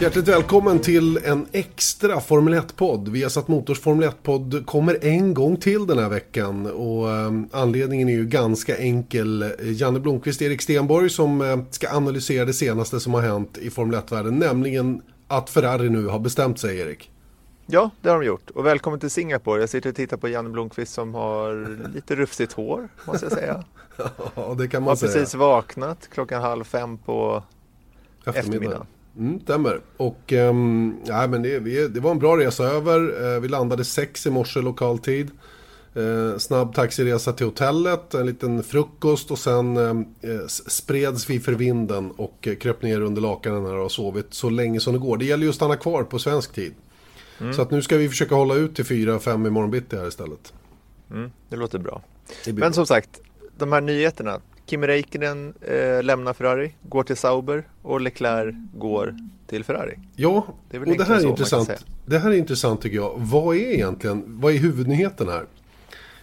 Hjärtligt välkommen till en extra Formel 1-podd. Vi har satt Motors Formel 1-podd kommer en gång till den här veckan. Och eh, anledningen är ju ganska enkel. Janne Blomqvist, Erik Stenborg som eh, ska analysera det senaste som har hänt i Formel 1-världen. Nämligen att Ferrari nu har bestämt sig, Erik. Ja, det har de gjort. Och välkommen till Singapore. Jag sitter och tittar på Janne Blomqvist som har lite rufsigt hår, måste jag säga. ja, det kan man har säga. precis vaknat klockan halv fem på eftermiddagen. Mm, stämmer. Och um, ja, men det, vi, det var en bra resa över. Uh, vi landade sex i morse lokal tid. Uh, snabb taxiresa till hotellet, en liten frukost och sen uh, spreds vi för vinden och uh, kröp ner under lakanen här och sovit så länge som det går. Det gäller ju att stanna kvar på svensk tid. Mm. Så att nu ska vi försöka hålla ut till fyra, fem i morgon bitti här istället. Mm, det låter bra. Det men bra. som sagt, de här nyheterna. Kimi Räikkönen eh, lämnar Ferrari, går till Sauber och Leclerc går till Ferrari. Ja, det och det här är intressant. Det här är intressant tycker jag. Vad är egentligen, vad är huvudnyheten här?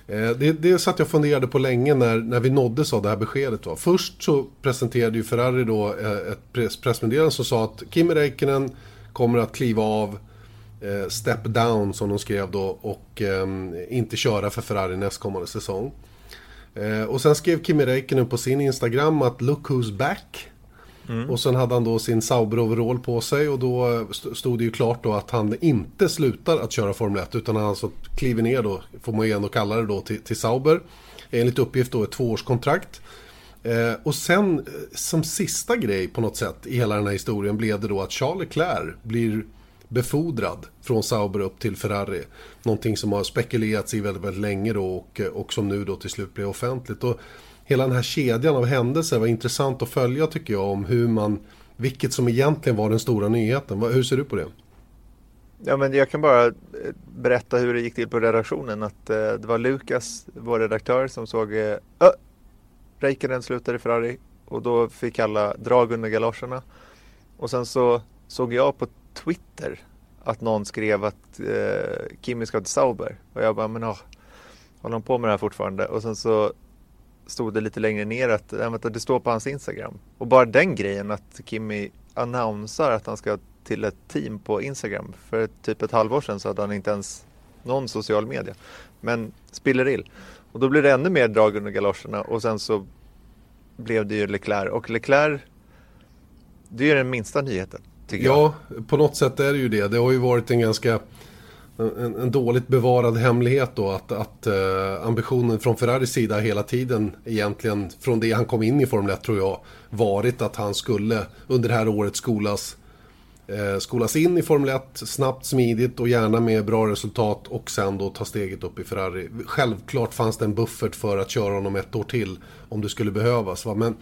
Eh, det, det satt jag och funderade på länge när, när vi nåddes av det här beskedet. Va? Först så presenterade ju Ferrari då eh, ett press, pressmeddelande som sa att Kimi Räikkönen kommer att kliva av eh, step down som de skrev då och eh, inte köra för Ferrari nästkommande säsong. Eh, och sen skrev Kimi Räikkönen på sin Instagram att look who's back. Mm. Och sen hade han då sin Sauber-overall på sig och då stod det ju klart då att han inte slutar att köra Formel 1 utan han alltså kliver ner då, får man ju ändå kalla det då, till, till Sauber. Enligt uppgift då ett tvåårskontrakt. Eh, och sen eh, som sista grej på något sätt i hela den här historien blev det då att Charles Leclerc blir befordrad från Sauber upp till Ferrari. Någonting som har spekulerats i väldigt, väldigt länge då och, och som nu då till slut blev offentligt. Och hela den här kedjan av händelser var intressant att följa tycker jag om hur man, vilket som egentligen var den stora nyheten. Hur ser du på det? Ja, men jag kan bara eh, berätta hur det gick till på redaktionen. Att eh, det var Lukas, vår redaktör, som såg eh, Räikkönen slutade i Ferrari och då fick alla drag under galoscherna. Och sen så såg jag på Twitter att någon skrev att eh, Kimi ska till Sauber. Och jag bara, men åh, håller han på med det här fortfarande? Och sen så stod det lite längre ner att äh, det står på hans Instagram. Och bara den grejen att Kimi annonsar att han ska till ett team på Instagram. För typ ett halvår sedan så hade han inte ens någon social media. Men spiller ill. Och då blir det ännu mer drag under galoscherna och sen så blev det ju Leclerc. Och Leclerc, det är ju den minsta nyheten tycker ja, jag. på något sätt är det ju det. Det har ju varit en ganska en, en dåligt bevarad hemlighet då att, att eh, ambitionen från Ferraris sida hela tiden egentligen från det han kom in i Formel 1 tror jag varit att han skulle under det här året skolas eh, skolas in i Formel 1 snabbt, smidigt och gärna med bra resultat och sen då ta steget upp i Ferrari. Självklart fanns det en buffert för att köra honom ett år till om det skulle behövas. Va? Men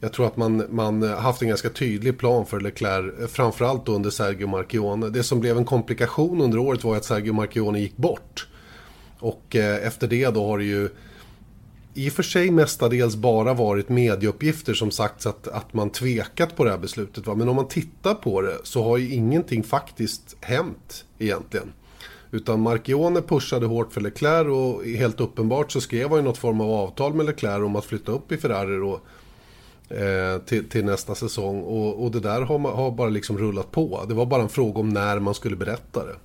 jag tror att man, man haft en ganska tydlig plan för Leclerc, framförallt under Sergio Marchione. Det som blev en komplikation under året var att Sergio Marchione gick bort. Och eh, efter det då har det ju i och för sig mestadels bara varit medieuppgifter som sagts att, att man tvekat på det här beslutet. Va? Men om man tittar på det så har ju ingenting faktiskt hänt egentligen. Utan Marchione pushade hårt för Leclerc och helt uppenbart så skrev han ju något form av avtal med Leclerc om att flytta upp i Ferrari då eh, till, till, nästa säsong. Och, och det där har, har, bara liksom rullat på. Det var bara en fråga om när man skulle berätta det.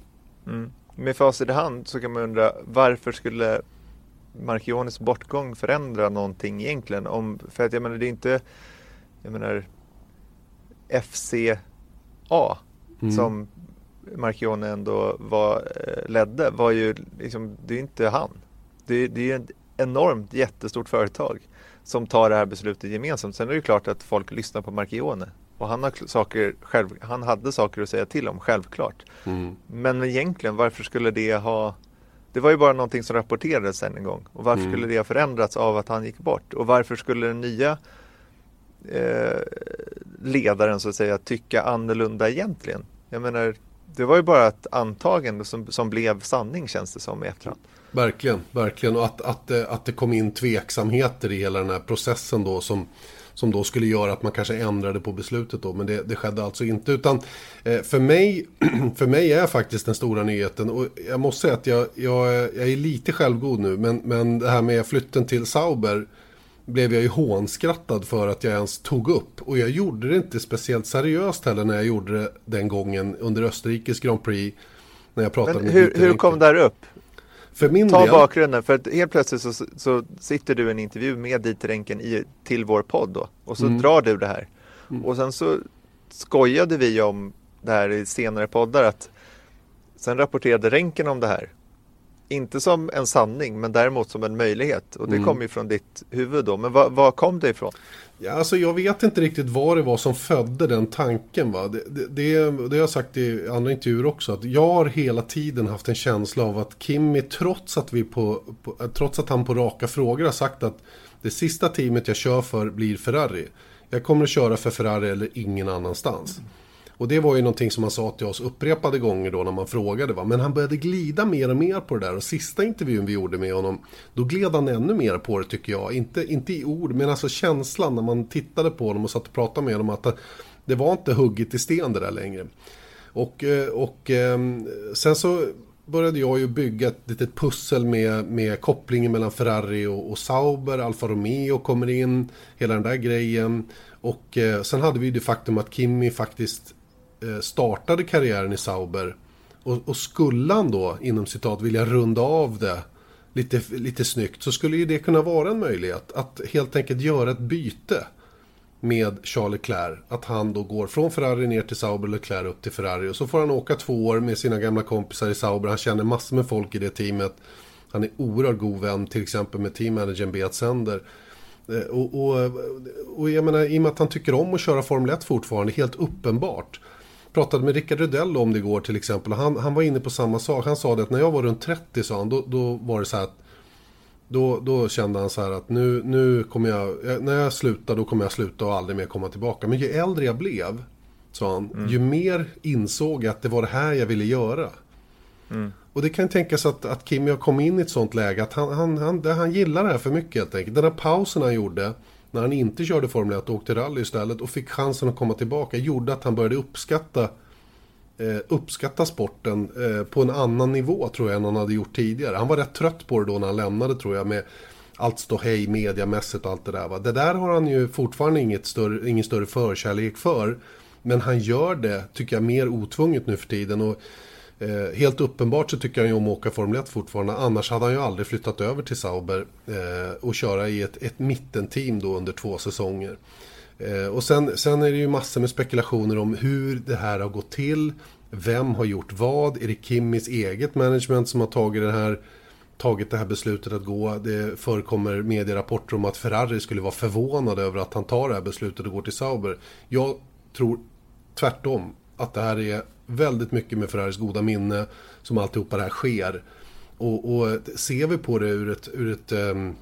Mm. Med facit i hand så kan man undra varför skulle Marchiones bortgång förändra någonting egentligen? Om, för att jag menar det är inte, jag menar FCA mm. som Marchione ändå var, eh, ledde var ju liksom, det är inte han. Det, det är ju ett enormt jättestort företag som tar det här beslutet gemensamt. Sen är det klart att folk lyssnar på Marchione och han, har saker själv, han hade saker att säga till om, självklart. Mm. Men egentligen, varför skulle det ha det var ju bara någonting som rapporterades sen en gång. Och varför mm. skulle det ha förändrats av att han gick bort? Och varför skulle den nya eh, ledaren så att säga tycka annorlunda egentligen? Jag menar, det var ju bara ett antagande som, som blev sanning känns det som i efterhand. Verkligen, verkligen. Och att, att, eh, att det kom in tveksamheter i hela den här processen då som, som då skulle göra att man kanske ändrade på beslutet då. Men det, det skedde alltså inte. Utan eh, för, mig, för mig är faktiskt den stora nyheten. Och jag måste säga att jag, jag, jag är lite självgod nu. Men, men det här med flytten till Sauber blev jag ju hånskrattad för att jag ens tog upp. Och jag gjorde det inte speciellt seriöst heller när jag gjorde det den gången under Österrikes Grand Prix. När jag pratade Men hur, hur kom det här upp? För min Ta del, bakgrunden, för att helt plötsligt så, så sitter du i en intervju med Dieter i, till vår podd då och så Mm. drar du det här. Och sen så skojade vi om det här i senare poddar att sen rapporterade Renken om det här. Inte som en sanning men däremot som en möjlighet och det Mm. kom ju från ditt huvud då. Men var, var kom det ifrån? Ja, alltså jag vet inte riktigt vad det var som födde den tanken. Va? Det, det, det, det har jag sagt i andra intervjuer också. Att jag har hela tiden haft en känsla av att Kimmy, trots att, vi på, på, trots att han på raka frågor har sagt att det sista teamet jag kör för blir Ferrari. Jag kommer att köra för Ferrari eller ingen annanstans. Och det var ju någonting som han sa till oss upprepade gånger då när man frågade. Va? Men han började glida mer och mer på det där. Och sista intervjun vi gjorde med honom, då gled han ännu mer på det tycker jag. Inte, inte i ord, men alltså känslan när man tittade på honom och satt och pratade med honom. Att det, var inte hugget i sten det där längre. Och, eh, och ehm, sen så började jag ju bygga ett litet pussel med, med kopplingen mellan Ferrari och, och Sauber. Alfa Romeo kommer in, hela den där grejen. Och eh, sen hade vi ju det faktum att Kimi faktiskt Eh, startade karriären i Sauber. Och, och skulle han då, inom citat, vilja runda av det lite, lite snyggt så skulle ju det kunna vara en möjlighet. Att helt enkelt göra ett byte med Charles Leclerc. Att han då går från Ferrari ner till Sauber, Leclerc upp till Ferrari. Och så får han åka två år med sina gamla kompisar i Sauber. Han känner massor med folk i det teamet. Han är oerhört god vän till exempel med teammanagern Beat Sender. Eh, och, och, och jag menar, i och med att han tycker om att köra Formel 1 fortfarande, helt uppenbart. Pratade med Rickard Rydell om det igår till exempel. Han, han var inne på samma sak. Han sa det att när jag var runt 30 sa han, då, då var det så här att då, då kände han så här att nu, nu kommer jag, när jag slutar då kommer jag sluta och aldrig mer komma tillbaka. Men ju äldre jag blev, sa han, ju mer insåg jag att det var det här jag ville göra. Och det kan tänkas att, att Kimi har kommit in i ett sånt läge att han, han, han, han gillar det här för mycket helt enkelt. Den här pausen han gjorde när han inte körde Formel 1 och åkte rally istället och fick chansen att komma tillbaka gjorde att han började uppskatta eh, uppskatta sporten eh, på en annan nivå tror jag än han hade gjort tidigare. Han var rätt trött på det då när han lämnade tror jag med allt ståhej mediamässigt och allt det där. Va? Det där har han ju fortfarande inget större, ingen större förkärlek för. Men han gör det, tycker jag, mer otvunget nu för tiden. Och, eh, helt uppenbart så tycker han ju om att åka Formel 1 fortfarande. Annars hade han ju aldrig flyttat över till Sauber eh, och köra i ett, ett mittenteam då under två säsonger. Eh, och sen, sen är det ju massor med spekulationer om hur det här har gått till. Vem har gjort vad? Är det Kimmis eget management som har tagit det här, tagit det här beslutet att gå? Det förekommer medierapporter om att Ferrari skulle vara förvånade över att han tar det här beslutet och går till Sauber. Jag tror tvärtom att det här är väldigt mycket med Ferraris goda minne som alltihopa det här sker. Och, och ser vi på det ur ett, ur ett um,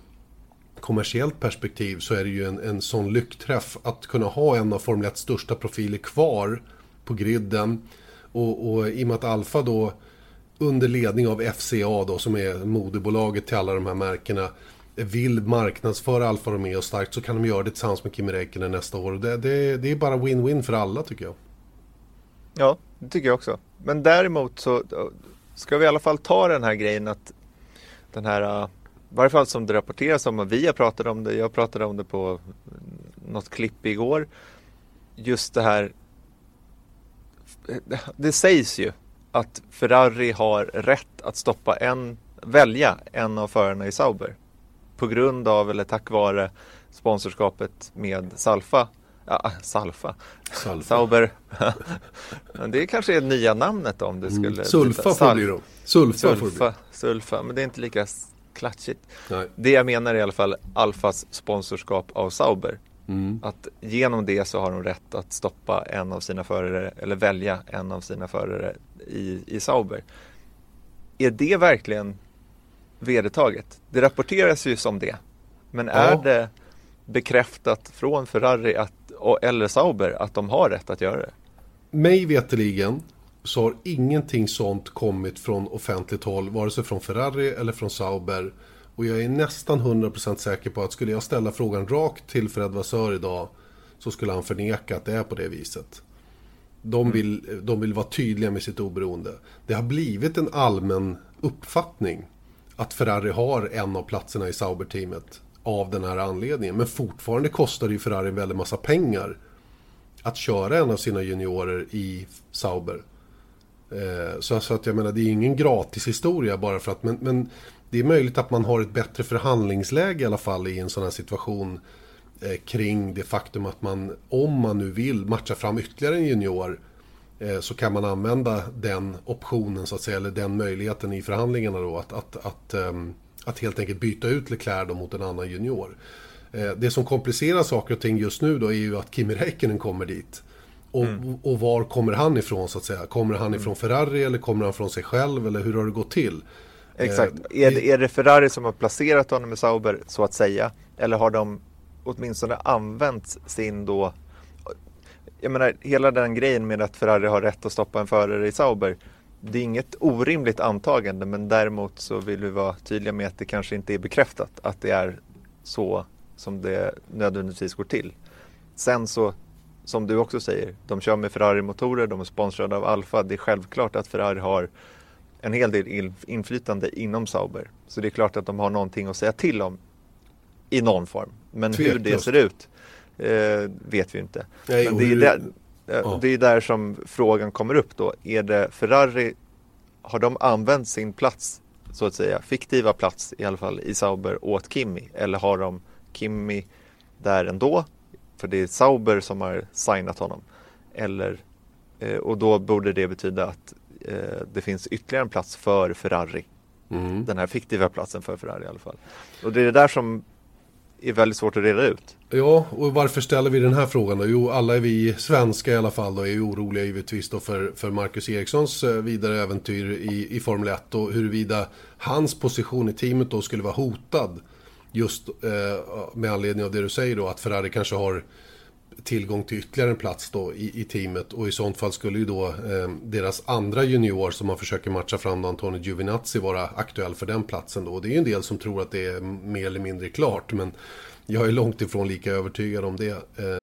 kommersiellt perspektiv så är det ju en, en sån lyckträff att kunna ha en av Formel 1 största profiler kvar på griden. Och, och i och med att Alfa då under ledning av FCA då som är moderbolaget till alla de här märkena vill marknadsföra Alfa Romeo starkt så kan de göra det tillsammans med Kimi Räikkönen nästa år. Det, det, det är bara win-win för alla tycker jag. Ja, det tycker jag också. Men däremot så ska vi i alla fall ta den här grejen att den här, i varje fall som det rapporteras om, och vi har pratat om det, jag pratade om det på något klipp igår. Just det här, det sägs ju att Ferrari har rätt att stoppa en, välja en av förarna i Sauber. På grund av eller tack vare sponsorskapet med Salfa. Ja, Salfa. Salfa. Sauber. Det kanske är nya namnet om skulle... Mm. Sulfa byta. får det bli då. Sulfa. Sulfa, Sulfa, men det är inte lika klatschigt. Nej. Det jag menar är i alla fall Alfas sponsorskap av Sauber. Mm. Att genom det så har de rätt att stoppa en av sina förare eller välja en av sina förare i, i Sauber. Är det verkligen vedertaget? Det rapporteras ju som det. Men är Ja. det bekräftat från Ferrari att eller Sauber att de har rätt att göra det? Mig veteligen så har ingenting sånt kommit från offentligt håll, vare sig från Ferrari eller från Sauber. Och jag är nästan 100% säker på att skulle jag ställa frågan rakt till Fred Vassör idag så skulle han förneka att det är på det viset. De mm. vill, de vill vara tydliga med sitt oberoende. Det har blivit en allmän uppfattning att Ferrari har en av platserna i Sauber-teamet av den här anledningen. Men fortfarande kostar det ju Ferrari en väldig massa pengar att köra en av sina juniorer i Sauber. Eh, så, så att jag menar, det är ingen gratis historia bara för att, men, men det är möjligt att man har ett bättre förhandlingsläge i alla fall i en sån här situation eh, kring det faktum att man, om man nu vill matcha fram ytterligare en junior eh, så kan man använda den optionen så att säga, eller den möjligheten i förhandlingarna då att, att, att, um, att helt enkelt byta ut Leclerc mot en annan junior. Eh, det som komplicerar saker och ting just nu då är ju att Kimi Räikkönen kommer dit. Och, mm. och, var kommer han ifrån så att säga? Kommer han ifrån Ferrari eller kommer han från sig själv eller hur har det gått till? Exakt. Eh, är, det, är det Ferrari som har placerat honom i Sauber så att säga? Eller har de åtminstone använt sin då jag menar hela den grejen med att Ferrari har rätt att stoppa en förare i Sauber. Det är inget orimligt antagande men däremot så vill vi vara tydliga med att det kanske inte är bekräftat att det är så som det nödvändigtvis går till. Sen så som du också säger, de kör med Ferrari-motorer, de är sponsrade av Alfa. Det är självklart att Ferrari har en hel del inflytande inom Sauber. Så det är klart att de har någonting att säga till om i någon form. Men Tveklöst. hur det ser ut eh, vet vi inte. Nej, Men det, är där, ja. det är där som frågan kommer upp då. Är det Ferrari, har de använt sin plats, så att säga, fiktiva plats i alla fall i Sauber åt Kimi? Eller har de Kimi där ändå för det är Sauber som har signat honom. Eller, eh, och då borde det betyda att eh, det finns ytterligare en plats för Ferrari. Mm. Den här fiktiva platsen för Ferrari i alla fall. Och det är det där som är väldigt svårt att reda ut. Ja, och varför ställer vi den här frågan då? Jo, alla är vi svenska i alla fall då är ju oroliga givetvis då för, för Marcus Erikssons eh, vidare äventyr i, i Formel 1 och huruvida hans position i teamet då skulle vara hotad Just eh, med anledning av det du säger då att Ferrari kanske har tillgång till ytterligare en plats då i, i teamet och i sånt fall skulle ju då eh, deras andra junior som man försöker matcha fram då, Antonio Giovinazzi vara aktuell för den platsen då. Och det är ju en del som tror att det är mer eller mindre klart men jag är långt ifrån lika övertygad om det. Eh.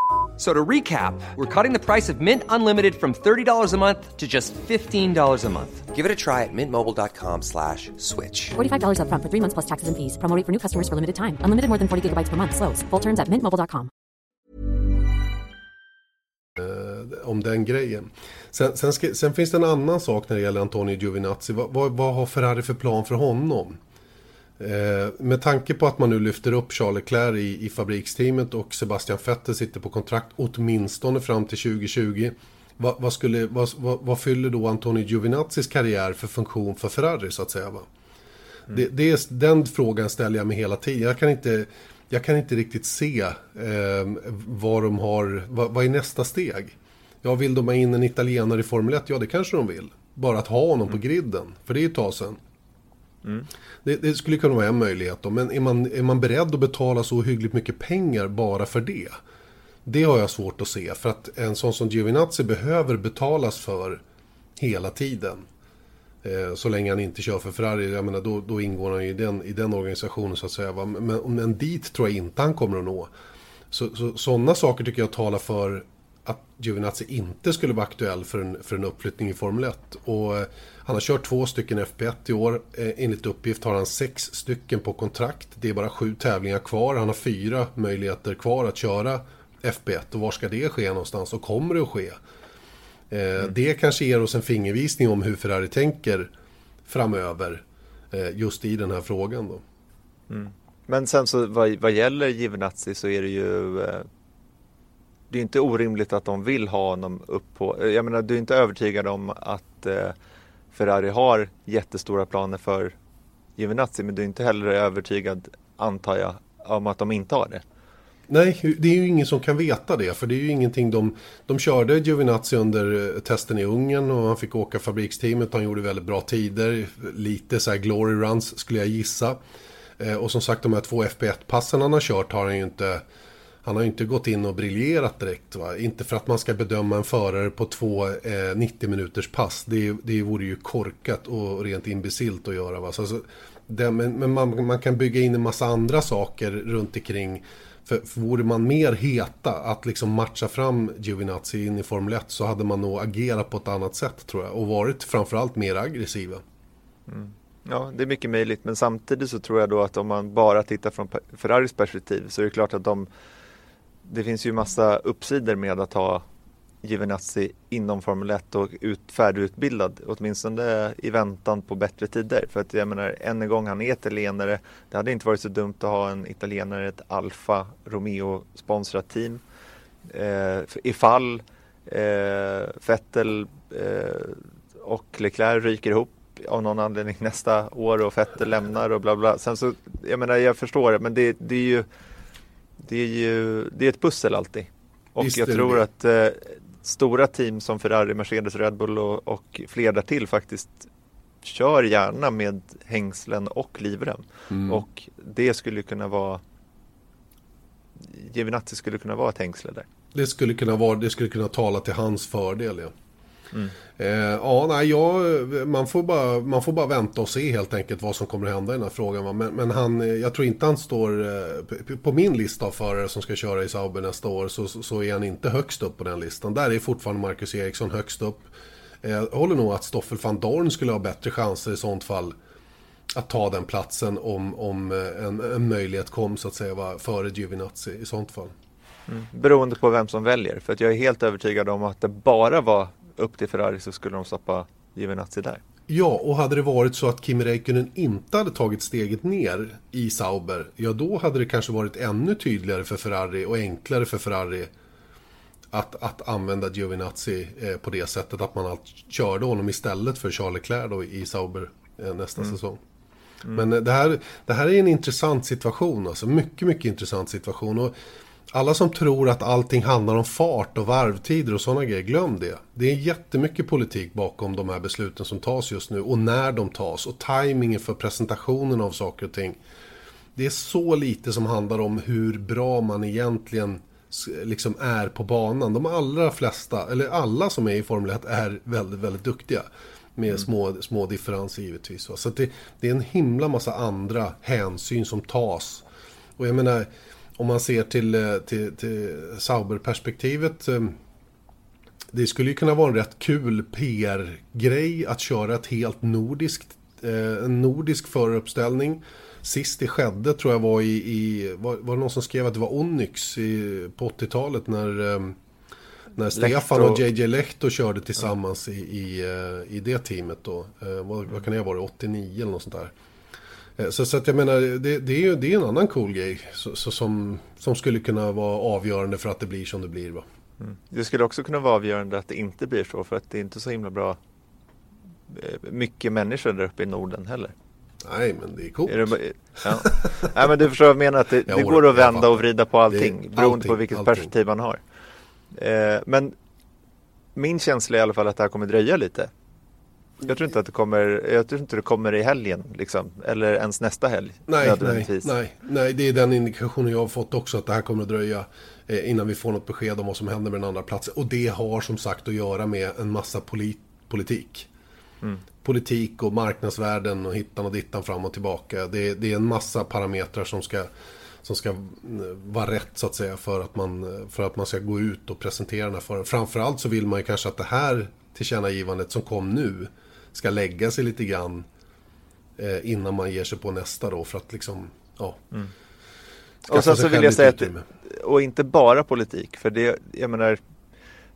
So to recap, we're cutting the price of Mint Unlimited from $30 a month to just $15 a month. Give it a try at mintmobile.com slash switch. $45 up front for three months plus taxes and fees. Promoting for new customers for limited time. Unlimited more than 40 gigabytes per month. Slows. Full terms at mintmobile.com. Uh, om den grejen. Sen, sen, sen, finns det en annan sak när det gäller Antonio Giovinazzi. Vad, vad, vad har Ferrari för plan för honom? Eh, med tanke på att man nu lyfter upp Charles Leclerc i, i fabriksteamet och Sebastian Vettel sitter på kontrakt åtminstone fram till 2020. Vad, vad, skulle, vad, vad, fyller då Antonio Giovinazzis karriär för funktion för Ferrari så att säga? Va? Mm. Det, det är, den frågan ställer jag mig hela tiden. Jag kan inte, jag kan inte riktigt se eh, vad de har, vad, vad är nästa steg? Ja, vill de ha in en italienare i Formel 1? Ja, det kanske de vill. Bara att ha honom mm. på griden, för det är ju ett tag sedan. Mm. Det, det, skulle kunna vara en möjlighet då, men är man, är man beredd att betala så hyggligt mycket pengar bara för det? Det har jag svårt att se, för att en sån som Giovinazzi behöver betalas för hela tiden. Eh, så länge han inte kör för Ferrari, jag menar, då, då ingår han ju i den, i den organisationen så att säga. Va? Men, men dit tror jag inte han kommer att nå. Så, så, sådana saker tycker jag talar för att Giovinazzi inte skulle vara aktuell för en, för en uppflyttning i Formel 1. Och eh, han har kört två stycken FP1 i år. Eh, enligt uppgift har han sex stycken på kontrakt. Det är bara sju tävlingar kvar. Han har fyra möjligheter kvar att köra FP1. Och var ska det ske någonstans? Och kommer det att ske? Eh, mm. Det kanske ger oss en fingervisning om hur Ferrari tänker framöver. Just i den här frågan då. Mm. Men sen så vad, vad gäller Giovinazzi så är det ju det är inte orimligt att de vill ha honom upp på, jag menar du är inte övertygad om att eh, Ferrari har jättestora planer för Giovinazzi men du är inte heller övertygad, antar jag, om att de inte har det. Nej, det är ju ingen som kan veta det. För det är ju ingenting de... De körde Giovinazzi under eh, testen i Ungern och han fick åka fabriksteamet. Han gjorde väldigt bra tider. Lite så här glory runs skulle jag gissa. Eh, och som sagt de här två FP1-passen han har kört har han ju inte... Han har ju inte gått in och briljerat direkt. Va? Inte för att man ska bedöma en förare på två eh, 90 minuters pass. Det, det vore ju korkat och rent imbecilt att göra. Va? Så, alltså, det, men, men man, man, kan bygga in en massa andra saker runt omkring. För, för vore man mer heta att liksom matcha fram Giovinazzi in i Formel 1 så hade man nog agerat på ett annat sätt tror jag. Och varit framförallt mer aggressiva. Mm. Ja, det är mycket möjligt. Men samtidigt så tror jag då att om man bara tittar från Ferraris perspektiv så är det klart att de det finns ju massa uppsidor med att ha Givenazzi inom Formel 1 och ut, färdigutbildad, åtminstone i väntan på bättre tider. För att jag menar, än en gång, han är italienare. Det hade inte varit så dumt att ha en italienare, ett Alfa Romeo-sponsrat team. Eh, ifall eh, Vettel eh, och Leclerc ryker ihop av någon anledning nästa år och Vettel lämnar och bla bla. Sen så, jag menar, jag förstår det, men det, det är ju det är ju det är ett pussel alltid. Och Visst jag tror det. att eh, stora team som Ferrari, Mercedes, Red Bull och, och fler därtill faktiskt kör gärna med hängslen och livrem. Mm. Och det skulle kunna vara Giovinazzi skulle kunna vara ett hängsle där. Det skulle kunna vara, det skulle kunna tala till hans fördel ja. Mm. Eh, ja, nej, jag, man, får bara, man får bara vänta och se helt enkelt vad som kommer att hända i den här frågan. Men, men han, eh, jag tror inte han står eh, på min lista av förare som ska köra i Sauber nästa år. Så, så är han inte högst upp på den listan. Där är fortfarande Marcus Eriksson högst upp. Eh, jag håller nog att Stoffel van Dorn skulle ha bättre chanser i sånt fall att ta den platsen om, om en, en möjlighet kom så att säga var före Giovinazzi i sånt fall. Mm. Beroende på vem som väljer. För att jag är helt övertygad om att det bara var upp till Ferrari så skulle de stoppa Giovinazzi där. Ja, och hade det varit så att Kimi Räikkönen inte hade tagit steget ner i Sauber, ja då hade det kanske varit ännu tydligare för Ferrari och enklare för Ferrari att, att använda Giovinazzi eh, på det sättet att man allt körde honom istället för Charles Leclerc då i Sauber eh, nästa mm. säsong. Mm. Men eh, det, här, det här är en intressant situation, alltså mycket, mycket intressant situation. Och alla som tror att allting handlar om fart och varvtider och sådana grejer, glöm det. Det är jättemycket politik bakom de här besluten som tas just nu och när de tas och tajmingen för presentationen av saker och ting. Det är så lite som handlar om hur bra man egentligen liksom är på banan. De allra flesta, eller alla som är i Formel 1 är väldigt, väldigt duktiga. Med mm. små, små differenser givetvis. Så det, det är en himla massa andra hänsyn som tas. Och jag menar, om man ser till, eh, till, till Sauber-perspektivet. Eh, det skulle ju kunna vara en rätt kul PR-grej att köra ett helt nordiskt, eh, en nordisk föruppställning. Sist det skedde tror jag var i, i var, var det någon som skrev att det var Onyx i, på 80-talet när, när Stefan och JJ Lehto körde tillsammans i, i, i det teamet då. Vad, vad kan det varit, 89 eller något sånt där. Eh, så, så att jag menar, det, det, är, det är en annan cool grej så, så, som, som skulle kunna vara avgörande för att det blir som det blir. Va? Mm. Det skulle också kunna vara avgörande att det inte blir så för att det är inte så himla bra eh, mycket människor där uppe i Norden heller. Nej, men det är coolt. Är det, ja. Nej, men du förstår vad jag menar, att det, det går att vända och vrida på allting allting, beroende på vilket allting. perspektiv man har. Eh, men min känsla är i alla fall att det här kommer dröja lite. Jag tror inte att det kommer, jag tror inte det kommer i helgen liksom. Eller ens nästa helg. Nej, nej, nej, nej, det är den indikationen jag har fått också. Att det här kommer att dröja eh, innan vi får något besked om vad som händer med den andra platsen. Och det har som sagt att göra med en massa polit politik. Mm. Politik och marknadsvärden och hittan och dittan fram och tillbaka. Det, det är en massa parametrar som ska som ska mm, vara rätt så att säga för att man, för att man ska gå ut och presentera den här för Framförallt så vill man ju kanske att det här tillkännagivandet som kom nu ska lägga sig lite grann eh, innan man ger sig på nästa då för att liksom, ja. Mm. Och sen så vill jag säga att, och inte bara politik, för det, jag menar,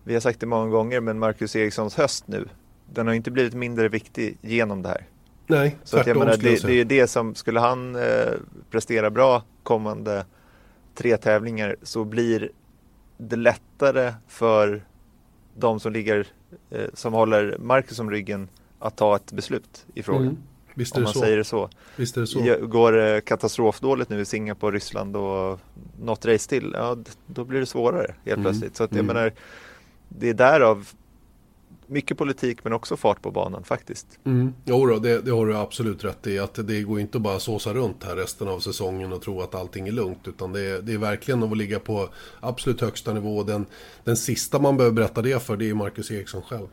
vi har sagt det många gånger, men Marcus Erikssons höst nu, den har inte blivit mindre viktig genom det här. Nej, Så att jag menar, det, det är det som, skulle han eh, prestera bra kommande tre tävlingar så blir det lättare för de som ligger, eh, som håller Marcus om ryggen att ta ett beslut i frågan. Mm. Visst är om det man så. säger det så. Visst är det så. Går det katastrofdåligt nu i Singapore, Ryssland och något race till, ja då blir det svårare helt Mm. plötsligt. Så att jag Mm. menar, det är därav mycket politik men också fart på banan faktiskt. Mm. Jo då, det, det har du absolut rätt i. Att det går inte att bara såsa runt här resten av säsongen och tro att allting är lugnt. Utan det är, det är verkligen att ligga på absolut högsta nivå. Den, den sista man behöver berätta det för, det är Marcus Eriksson själv.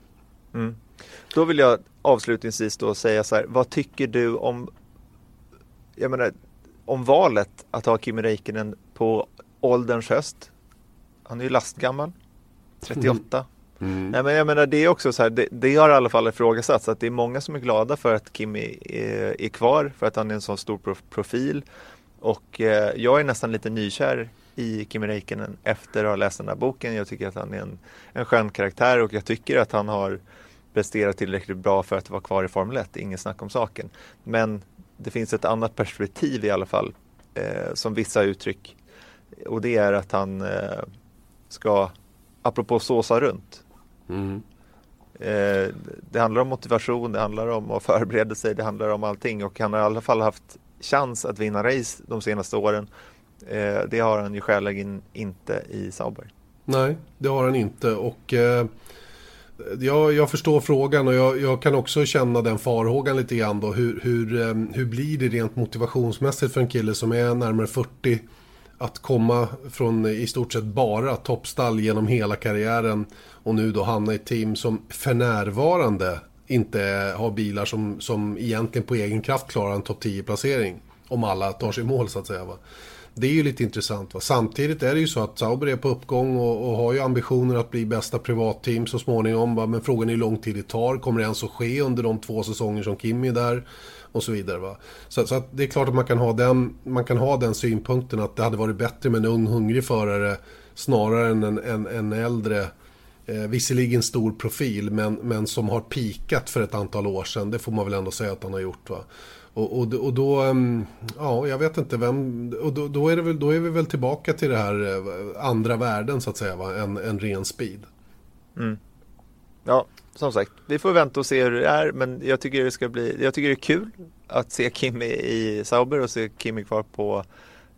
Då vill jag avslutningsvis då säga så här, vad tycker du om, jag menar, om valet att ha Kimi Räikkönen på ålderns höst? Han är ju lastgammal, 38. Nej men jag menar det är också så här, det, det har i alla fall ifrågasatts att det är många som är glada för att Kimi är, är kvar för att han är en sån stor prof- profil. Och eh, jag är nästan lite nykär i Kimi Räikkönen efter att ha läst den här boken. Jag tycker att han är en, en skön karaktär och jag tycker att han har presterat tillräckligt bra för att vara kvar i Formel 1, inget snack om saken. Men det finns ett annat perspektiv i alla fall, eh, som vissa uttryck. Och det är att han eh, ska, apropå såsa runt, eh, det handlar om motivation, det handlar om att förbereda sig, det handlar om allting och han har i alla fall haft chans att vinna race de senaste åren. Eh, det har han ju skäligen inte i Sauber. Nej, det har han inte. Och eh, jag, jag förstår frågan och jag, jag kan också känna den farhågan lite grann då. Hur, hur, eh, hur blir det rent motivationsmässigt för en kille som är närmare 40 att komma från i stort sett bara toppstall genom hela karriären och nu då hamna i ett team som för närvarande inte har bilar som, som egentligen på egen kraft klarar en topp 10-placering. Om alla tar sig i mål så att säga. Va? Det är ju lite intressant. Va? Samtidigt är det ju så att Sauber är på uppgång och, och har ju ambitioner att bli bästa privatteam så småningom. Va? Men frågan är hur lång tid det tar. Kommer det ens att ske under de två säsonger som Kimi är där? Och så vidare. Va? Så, så att det är klart att man kan, ha den, man kan ha den synpunkten att det hade varit bättre med en ung hungrig förare snarare än en, en, en äldre Eh, visserligen stor profil men, men som har pikat för ett antal år sedan. Det får man väl ändå säga att han har gjort. Va? Och, och, och då, ehm, ja jag vet inte vem, och då, då, är det väl, då är vi väl tillbaka till det här eh, andra världen så att säga, va? En, en ren speed. Ja, som sagt, vi får vänta och se hur det är, men jag tycker det ska bli, jag tycker det är kul att se Kimi i Sauber och se Kimi kvar på,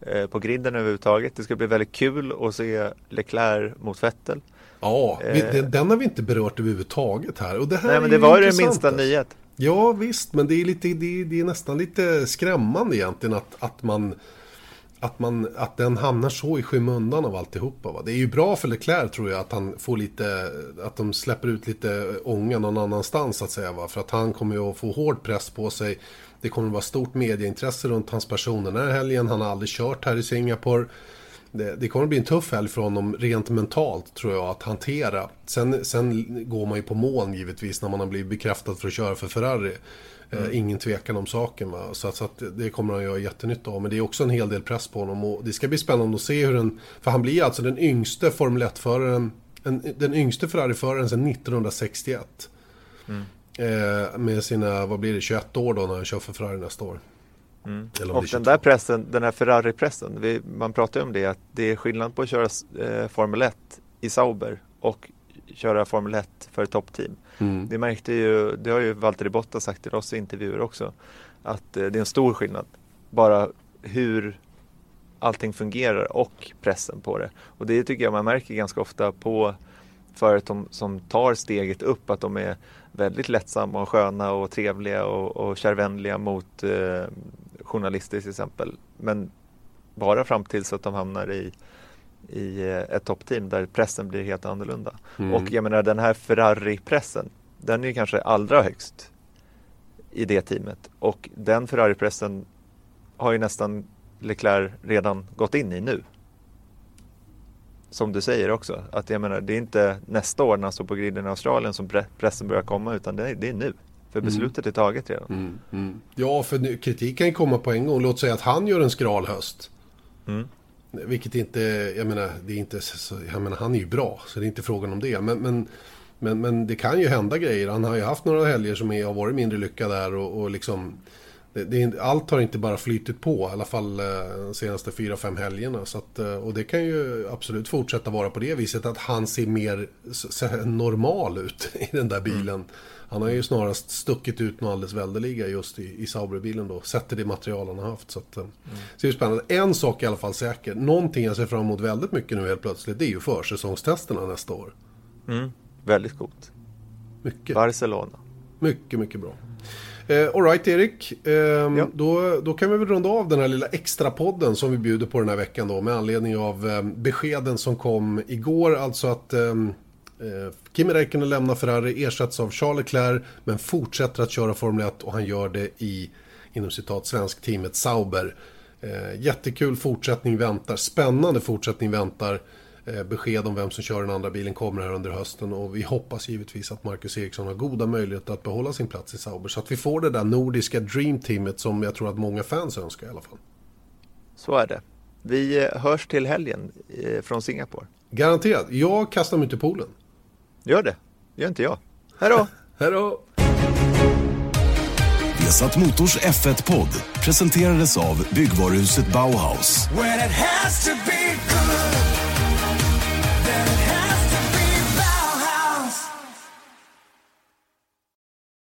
eh, på griden överhuvudtaget. Det ska bli väldigt kul att se Leclerc mot Vettel. Ja, vi, Eh. den, den har vi inte berört överhuvudtaget här. Och det här Nej, men det var ju den minsta alltså. nyhet. Ja visst, men det är, lite, det, är, det är nästan lite skrämmande egentligen att, att man att, man, att den hamnar så i skymundan av alltihopa. Va? Det är ju bra för Leclerc tror jag att han får lite, att de släpper ut lite ånga någon annanstans så att säga. Va? För att han kommer ju att få hård press på sig. Det kommer att vara stort medieintresse runt hans person den här helgen. Han har aldrig kört här i Singapore. Det, det kommer att bli en tuff helg för honom rent mentalt tror jag att hantera. Sen, sen går man ju på moln givetvis när man har blivit bekräftad för att köra för Ferrari. Eh, ingen tvekan om saken. Va? Så, att- så att det kommer han göra jättenytta av. Men det är också en hel del press på honom. Och det ska bli spännande att se hur den... För han blir alltså den yngste Formel 1-föraren. En, den yngste Ferrari-föraren sedan 1961. Eh, med sina, vad blir det, 21 år då när han kör för Ferrari nästa år. Är Och den 22. där pressen, den här Ferrari-pressen, vi, man pratar ju om det att det är skillnad på att köra eh, Formel 1 i Sauber och köra Formel 1 för ett toppteam. Mm. Det märkte ju, det har ju Valtteri Bottas sagt till oss i intervjuer också, att eh, det är en stor skillnad. Bara hur allting fungerar och pressen på det. Och det tycker jag man märker ganska ofta på företag som tar steget upp, att de är väldigt lättsamma och sköna och trevliga och, och kärvänliga mot eh, journalister till exempel. Men bara fram tills att de hamnar i, i eh, ett toppteam där pressen blir helt annorlunda. Och jag menar den här Ferrari-pressen, den är kanske allra högst i det teamet. Och den Ferrari-pressen har ju nästan Leclerc redan gått in i nu. Som du säger också, att jag menar det är inte nästa år när han står på griden i Australien som pre- pressen börjar komma utan det är, det är nu. För beslutet är taget redan. Mm, mm. Ja, för nu, kritik kan ju komma på en gång. Låt säga att han gör en skral höst. Mm. Vilket inte, jag menar, det är inte så, jag menar, han är ju bra, så det är inte frågan om det. Men, men, men, men det kan ju hända grejer. Han har ju haft några helger som är, har varit mindre lyckade där och, och liksom det, det, allt har inte bara flytit på, i alla fall eh, de senaste fyra, fem helgerna. Så att, eh, och det kan ju absolut fortsätta vara på det viset att han ser mer normal ut i den där bilen. Mm. Han har ju snarast stuckit ut något alldeles väldeliga just i, i Sauberbilen då, sett till det material han har haft. Så, att, mm. så det är spännande. En sak är i alla fall säker, någonting jag ser fram emot väldigt mycket nu helt plötsligt, det är ju försäsongstesterna nästa år. Mm. Väldigt coolt. Mycket. Barcelona. Mycket, mycket bra. Eh, Alright Erik, eh, ja. då, då kan vi väl runda av den här lilla extra podden som vi bjuder på den här veckan då med anledning av eh, beskeden som kom igår. Alltså att ehm, eh, Kimi Räikkönen lämnar Ferrari, ersätts av Charles Leclerc men fortsätter att köra Formel 1 och han gör det i, inom citat, svensk teamet Sauber. Eh, jättekul fortsättning väntar, spännande fortsättning väntar. Eh, besked om vem som kör den andra bilen kommer här under hösten och vi hoppas givetvis att Marcus Eriksson har goda möjligheter att behålla sin plats i Sauber så att vi får det där nordiska dreamteamet som jag tror att många fans önskar i alla fall. Så är det. Vi eh, hörs till helgen eh, från Singapore. Garanterat. Jag kastar mig ut i poolen. Gör det. Gör inte jag. Hej då! Hej då! Vesat Motors F1-podd presenterades av byggvaruhuset Bauhaus.